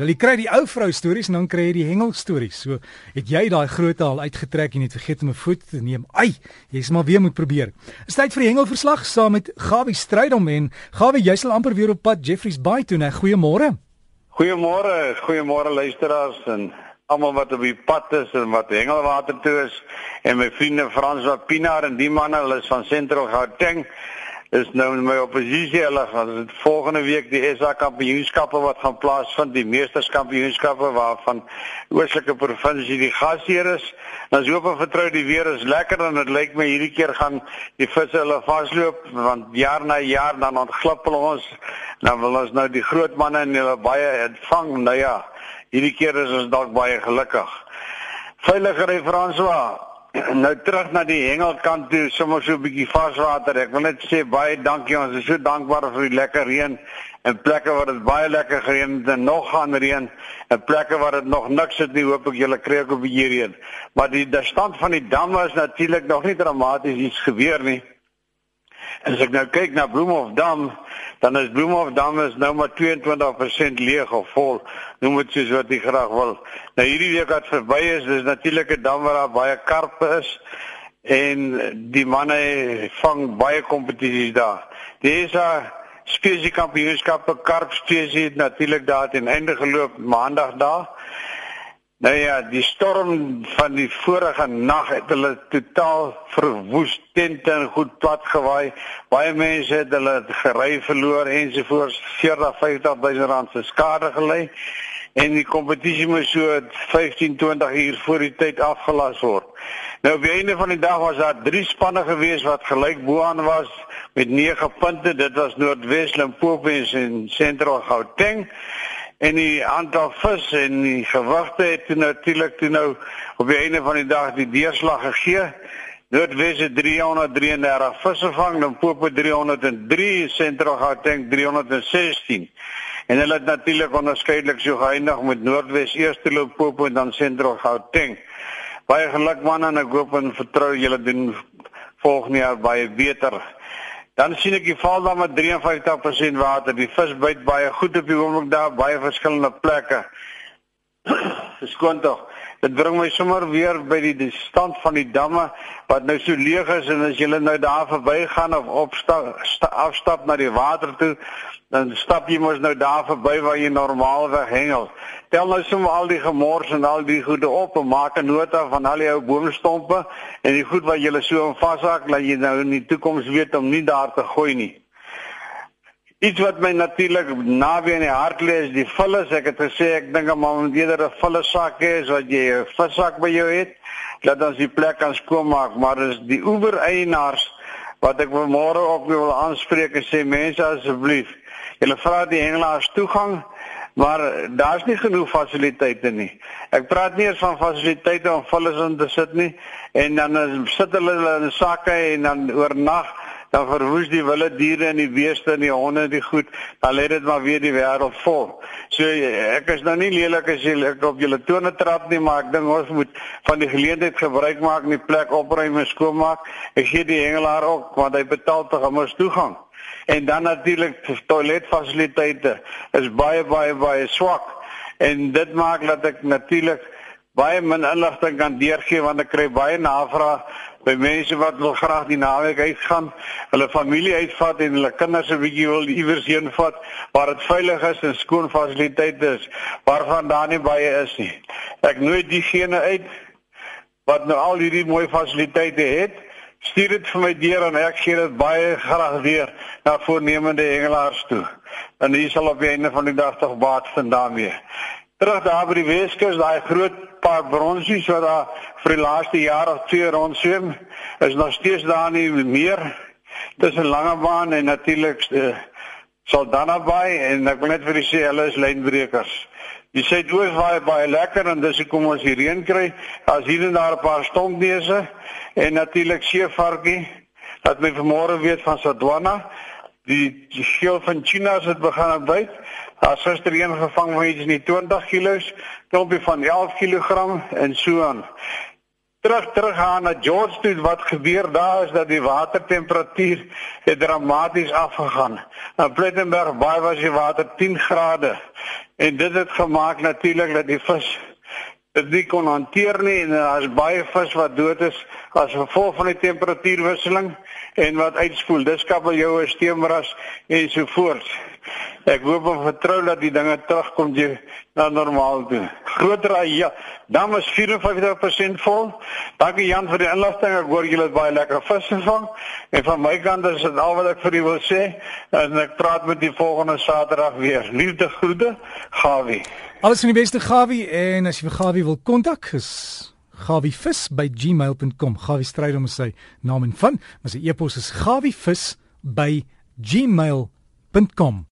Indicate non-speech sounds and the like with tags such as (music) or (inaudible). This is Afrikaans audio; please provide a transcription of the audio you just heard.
Jy kry die ou vrou stories en dan kry jy die hengel stories. So het jy daai groot al uitgetrek en net vergeet om 'n foto te neem. Ai, jy's maar weer moet probeer. Is tyd vir die hengelverslag saam met Gawie Strydom en Gawie, jy sal amper weer op pad Jeffrey's Bay toe, né? Goeiemôre. Goeiemôre, goeiemôre luisteraars en almal wat op die pad is en wat hengelwater toe is en my vriende Frans wat Pinaar en die manne, hulle is van Sentral Gauteng is nou in my oppositie. Hulle gaan dit volgende week die SA kampioenskappe wat gaan plaasvind die meesterskampioenskappe waarvan oostelike provinsie die gasheer is. Ons hoop en vertrou die weer is lekker en dit lyk my hierdie keer gaan die visse hulle vasloop want jaar na jaar dan ontglippel ons. Dan wil ons nou die groot manne en hulle baie ontvang. Nou ja hierdie keer is ons dalk baie gelukkig. Veiliger en François nou terug na die hengelkant toe, sommer so 'n bietjie varswater. Ek wil net sê baie dankie. Ons is so dankbaar vir die lekker reën en plekke waar dit baie lekker gereën het en nog gaan reën en plekke waar dit nog niks het nie. Hoop ek julle kry ook 'n bietjie reën. Maar die, die stand van die damme is natuurlik nog nie dramaties iets gebeur nie. As ek nou kyk na Bloemhofdam, dan is Bloemhofdam is nou maar 22% leeg of vol. Noem dit soos wat jy graag wil. Nou hierdie week wat verby is, dis natuurlik 'n dam waar daar baie karpe is en die manne vang baie kompetisies daar. Dis 'n spesiekampioenskap vir karp spesie natuurlik daar teen einde geloop maandag daar. Nou ja, die storm van die vorige nag het hulle totaal verwoes, tente en goed plat gewaai. Baie mense het hulle gery verloor ensovoorts, 40 50000 rand se skade gelei. En die kompetisie moes so 15 20 uur voor die tyd afgelas word. Nou op die einde van die dag was daar drie spanne gewees wat gelyk bo-aan was met 9 punte. Dit was Noordwes, Limpopo en Sentral Gauteng en die aantal vis en die gewigte het natuurlik toe nou op die einde van die dag die deurslag gegee. Noordwes het 333 visse vang, Limpopo 303, Sentral Gauteng 316. En hulle het natuurlik onderskeidelik so geëindig met Noordwes eerste Limpopo en dan Sentral Gauteng. Baie geluk man en ek hoop en vertrou julle doen volgende jaar baie beter. Dan sien ek die val dan met 53% water. Die vis byt baie goed op die oomblik daar, baie verskillende plekke. (clears throat) Geskoon tog. Dit bring my sommer weer by die, die stand van die damme wat nou so leeg is en as jy nou daar verbygaan of opstap afstap na die water toe, dan stap jy mos nou daar verby waar jy normaalweg hengel tel nou sommer al die gemors en al die goede op en maak 'n nota van al die ou boomstompe en die goed wat jy so in vashak dat jy nou in die toekoms weet om nie daar te gooi nie. Iets wat my natuurlik naby in die hart lê is die vullis. Ek het gesê ek dink man moet eerder 'n vullis sak as wat jy 'n vissak by jou het dat ons die plek kan skoonmaak, maar dis die oewer eienaars wat ek môre op wil aanspreek en sê mense asseblief, julle vra die hengelaars toegang maar daar's nie genoeg fasiliteite nie. Ek praat nie eens van fasiliteite om vullis in te sit nie en dan sit hulle hulle in sakke en dan oornag dan verwoes die wilde diere en die beeste en die honde die goed, dan lê dit maar weer die wêreld vol. So ek is nou nie lelik as jy ek op julle tone trap nie, maar ek dink ons moet van die geleentheid gebruik maak en die plek opruim en skoonmaak. Ek gee die hengelaar ook want hy betaal tog om ons toegang en dan natuurlik toiletfasiliteite is baie baie baie swak en dit maak dat ek natuurlik baie min inligting kan deurgee want ek kry baie navrae by mense wat wil graag die naweek uitgaan, hulle familie uitvat en hulle kinders 'n bietjie wil iewers heen vat waar dit veilig is en skoon fasiliteite is waarvan daar nie baie is nie. Ek nooi diegene uit wat nou al hierdie mooi fasiliteite het Stuur dit vir my deur en ek gee dit baie graag weer na voornemende hengelaars toe. En hier sal op die einde van die dag tog baat vind daarmee. Terug daar by die Weskus, daai groot paar bronsies wat daar vir die laaste jaar of twee rond swem, is nog steeds daar nie meer. Dis 'n lange baan en natuurlik uh, sal dan naby en ek wil net vir julle sê hulle is lynbrekers. Die suidoos waai baie lekker en dis hoekom ons hier reën kry. As hier en daar 'n paar stompneuse en natuurlik seevarkie wat my vanmôre weet van Sodwana die die skeel van China het begin byt daar gister een gevang van iets in die 20 kg klompie van 11 kg en so aan. Terug terug gaan na George toe wat gebeur daar is dat die watertemperatuur het dramaties afgegaan. In Plettenberg baie was die water 10 grade? En dit het gemaak natuurlik dat die vis dit nie kon hanteer nie en daar's baie vis wat dood is as gevolg van die temperatuurwisseling en wat uitspoel. Dis kabeljou, steemras en so voort. Ek hoop en vertrou dat die dinge terugkom jy na normaal toe. Groter ja, dan is 54% vol. Dankie Jan vir die inligting. Ek hoor julle het baie lekker vis gevang. En van my kant is dit al wat ek vir julle wil sê. En ek praat met u volgende Saterdag weer. Liefde groete, Gawie. Alles van die beste Gawie en as jy vir Gawie wil kontak, is gawivis@gmail.com. Gawie stryd om sy naam en van, maar sy e-pos is gawivis@gmail.com.